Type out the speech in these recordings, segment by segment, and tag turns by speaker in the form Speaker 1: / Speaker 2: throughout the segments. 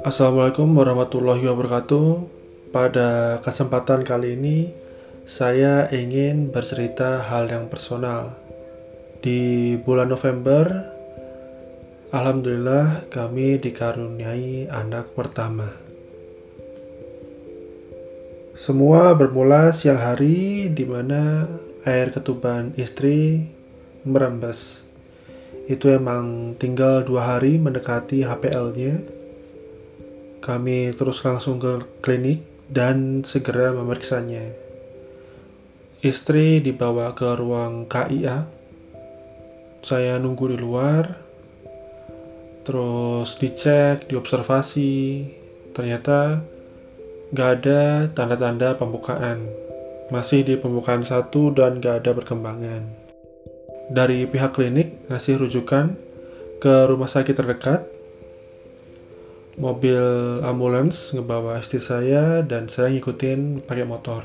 Speaker 1: Assalamualaikum warahmatullahi wabarakatuh. Pada kesempatan kali ini, saya ingin bercerita hal yang personal. Di bulan November, alhamdulillah kami dikaruniai anak pertama. Semua bermula siang hari di mana air ketuban istri merembes. Itu emang tinggal dua hari mendekati HPL-nya. Kami terus langsung ke klinik dan segera memeriksanya. Istri dibawa ke ruang KIA. Saya nunggu di luar. Terus dicek, diobservasi. Ternyata Gak ada tanda-tanda pembukaan. Masih di pembukaan satu dan gak ada perkembangan. Dari pihak klinik ngasih rujukan ke rumah sakit terdekat. Mobil ambulans ngebawa istri saya dan saya ngikutin pakai motor.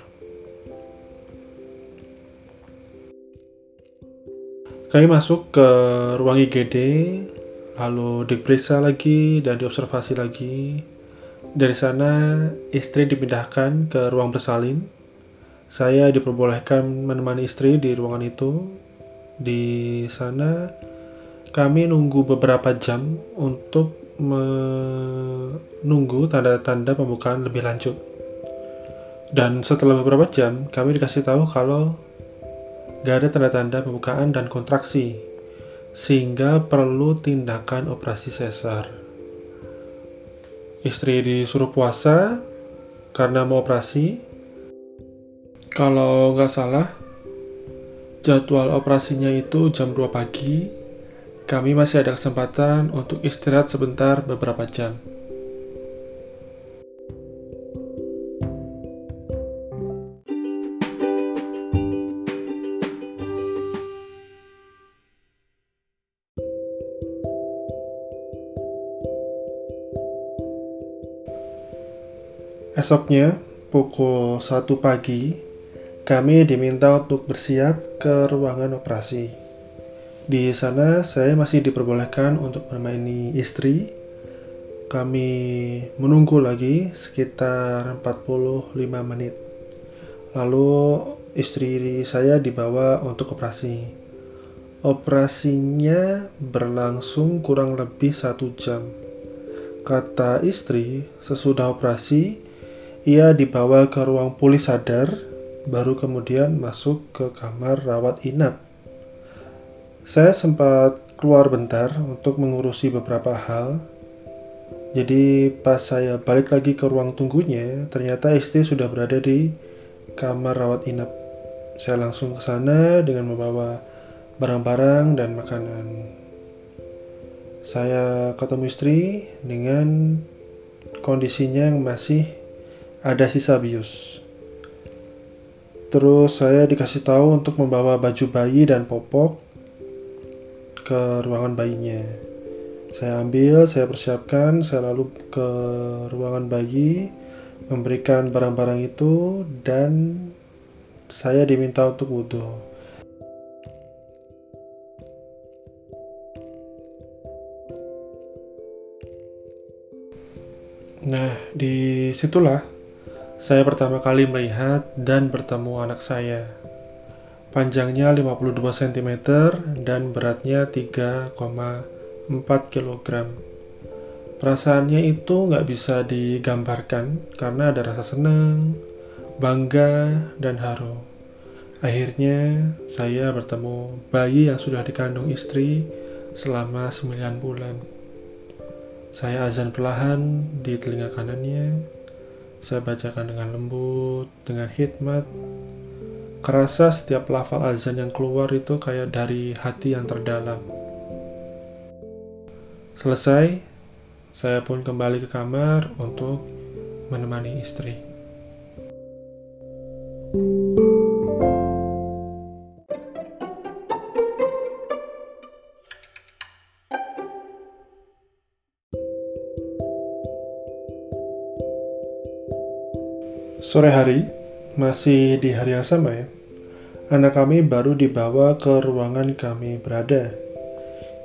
Speaker 1: Kami masuk ke ruang IGD, lalu diperiksa lagi dan diobservasi lagi dari sana, istri dipindahkan ke ruang bersalin. Saya diperbolehkan menemani istri di ruangan itu. Di sana, kami nunggu beberapa jam untuk menunggu tanda-tanda pembukaan lebih lanjut. Dan setelah beberapa jam, kami dikasih tahu kalau gak ada tanda-tanda pembukaan dan kontraksi, sehingga perlu tindakan operasi sesar istri disuruh puasa karena mau operasi. Kalau nggak salah, jadwal operasinya itu jam 2 pagi. Kami masih ada kesempatan untuk istirahat sebentar beberapa jam. Esoknya, pukul 1 pagi, kami diminta untuk bersiap ke ruangan operasi. Di sana, saya masih diperbolehkan untuk menemani istri. Kami menunggu lagi sekitar 45 menit. Lalu, istri saya dibawa untuk operasi. Operasinya berlangsung kurang lebih satu jam. Kata istri, sesudah operasi, ia dibawa ke ruang pulih sadar, baru kemudian masuk ke kamar rawat inap. Saya sempat keluar bentar untuk mengurusi beberapa hal. Jadi pas saya balik lagi ke ruang tunggunya, ternyata istri sudah berada di kamar rawat inap. Saya langsung ke sana dengan membawa barang-barang dan makanan. Saya ketemu istri dengan kondisinya yang masih ada sisa bius. Terus saya dikasih tahu untuk membawa baju bayi dan popok ke ruangan bayinya. Saya ambil, saya persiapkan, saya lalu ke ruangan bayi, memberikan barang-barang itu, dan saya diminta untuk wudhu. Nah, di situlah saya pertama kali melihat dan bertemu anak saya. Panjangnya 52 cm dan beratnya 3,4 kg. Perasaannya itu nggak bisa digambarkan karena ada rasa senang, bangga, dan haru. Akhirnya, saya bertemu bayi yang sudah dikandung istri selama 9 bulan. Saya azan perlahan di telinga kanannya, saya bacakan dengan lembut, dengan hikmat. Kerasa setiap lafal azan yang keluar itu kayak dari hati yang terdalam. Selesai, saya pun kembali ke kamar untuk menemani istri. Sore hari, masih di hari yang sama ya, anak kami baru dibawa ke ruangan kami berada.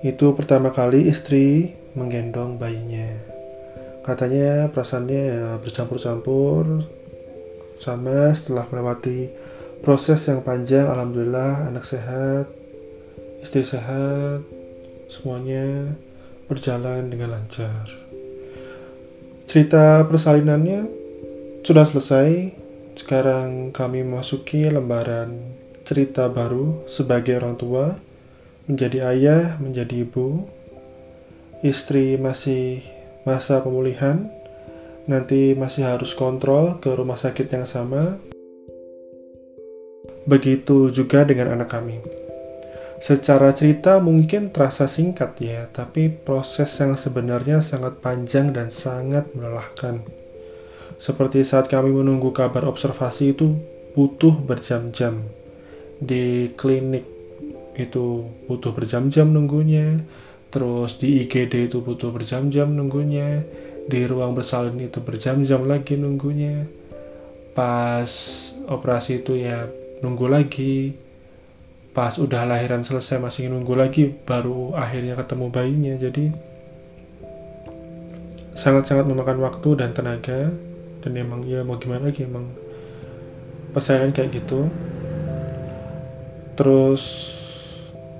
Speaker 1: Itu pertama kali istri menggendong bayinya. Katanya perasaannya ya bercampur-campur sama setelah melewati proses yang panjang alhamdulillah anak sehat istri sehat semuanya berjalan dengan lancar cerita persalinannya sudah selesai sekarang kami memasuki lembaran cerita baru sebagai orang tua menjadi ayah menjadi ibu istri masih masa pemulihan nanti masih harus kontrol ke rumah sakit yang sama Begitu juga dengan anak kami. Secara cerita mungkin terasa singkat ya, tapi proses yang sebenarnya sangat panjang dan sangat melelahkan. Seperti saat kami menunggu kabar observasi itu butuh berjam-jam. Di klinik itu butuh berjam-jam nunggunya, terus di IGD itu butuh berjam-jam nunggunya, di ruang bersalin itu berjam-jam lagi nunggunya. Pas operasi itu ya nunggu lagi pas udah lahiran selesai masih nunggu lagi baru akhirnya ketemu bayinya jadi sangat-sangat memakan waktu dan tenaga dan emang ya mau gimana lagi emang persaingan kayak gitu terus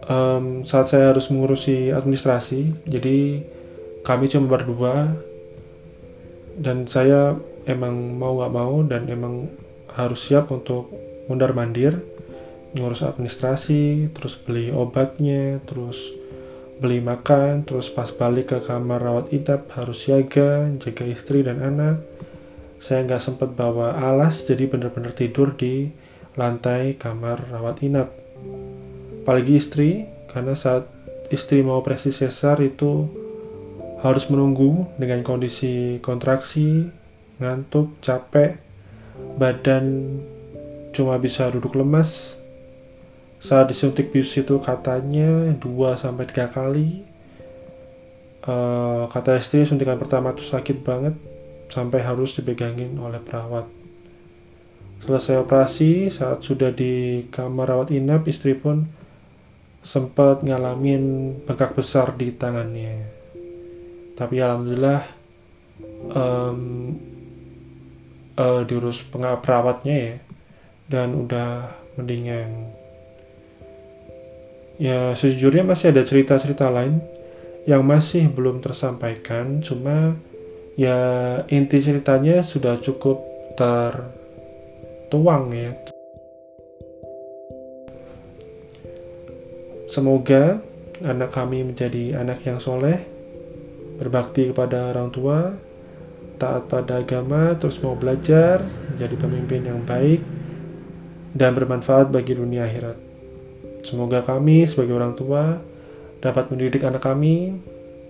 Speaker 1: um, saat saya harus mengurusi administrasi jadi kami cuma berdua dan saya emang mau gak mau dan emang harus siap untuk mundar mandir ngurus administrasi terus beli obatnya terus beli makan terus pas balik ke kamar rawat inap harus siaga jaga istri dan anak. Saya nggak sempat bawa alas jadi bener-bener tidur di lantai kamar rawat inap apalagi istri karena saat istri mau operasi sesar itu harus menunggu dengan kondisi kontraksi ngantuk capek badan cuma bisa duduk lemas. Saat disuntik bius itu katanya 2 sampai 3 kali. Uh, kata istri suntikan pertama itu sakit banget sampai harus dipegangin oleh perawat. Selesai operasi, saat sudah di kamar rawat inap, istri pun sempat ngalamin bengkak besar di tangannya. Tapi alhamdulillah um, uh, diurus perawatnya ya dan udah mendingan ya sejujurnya masih ada cerita-cerita lain yang masih belum tersampaikan cuma ya inti ceritanya sudah cukup tertuang ya semoga anak kami menjadi anak yang soleh berbakti kepada orang tua taat pada agama terus mau belajar menjadi pemimpin yang baik dan bermanfaat bagi dunia akhirat. Semoga kami sebagai orang tua dapat mendidik anak kami,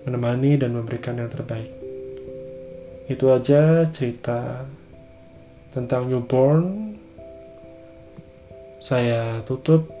Speaker 1: menemani dan memberikan yang terbaik. Itu aja cerita tentang newborn. Saya tutup.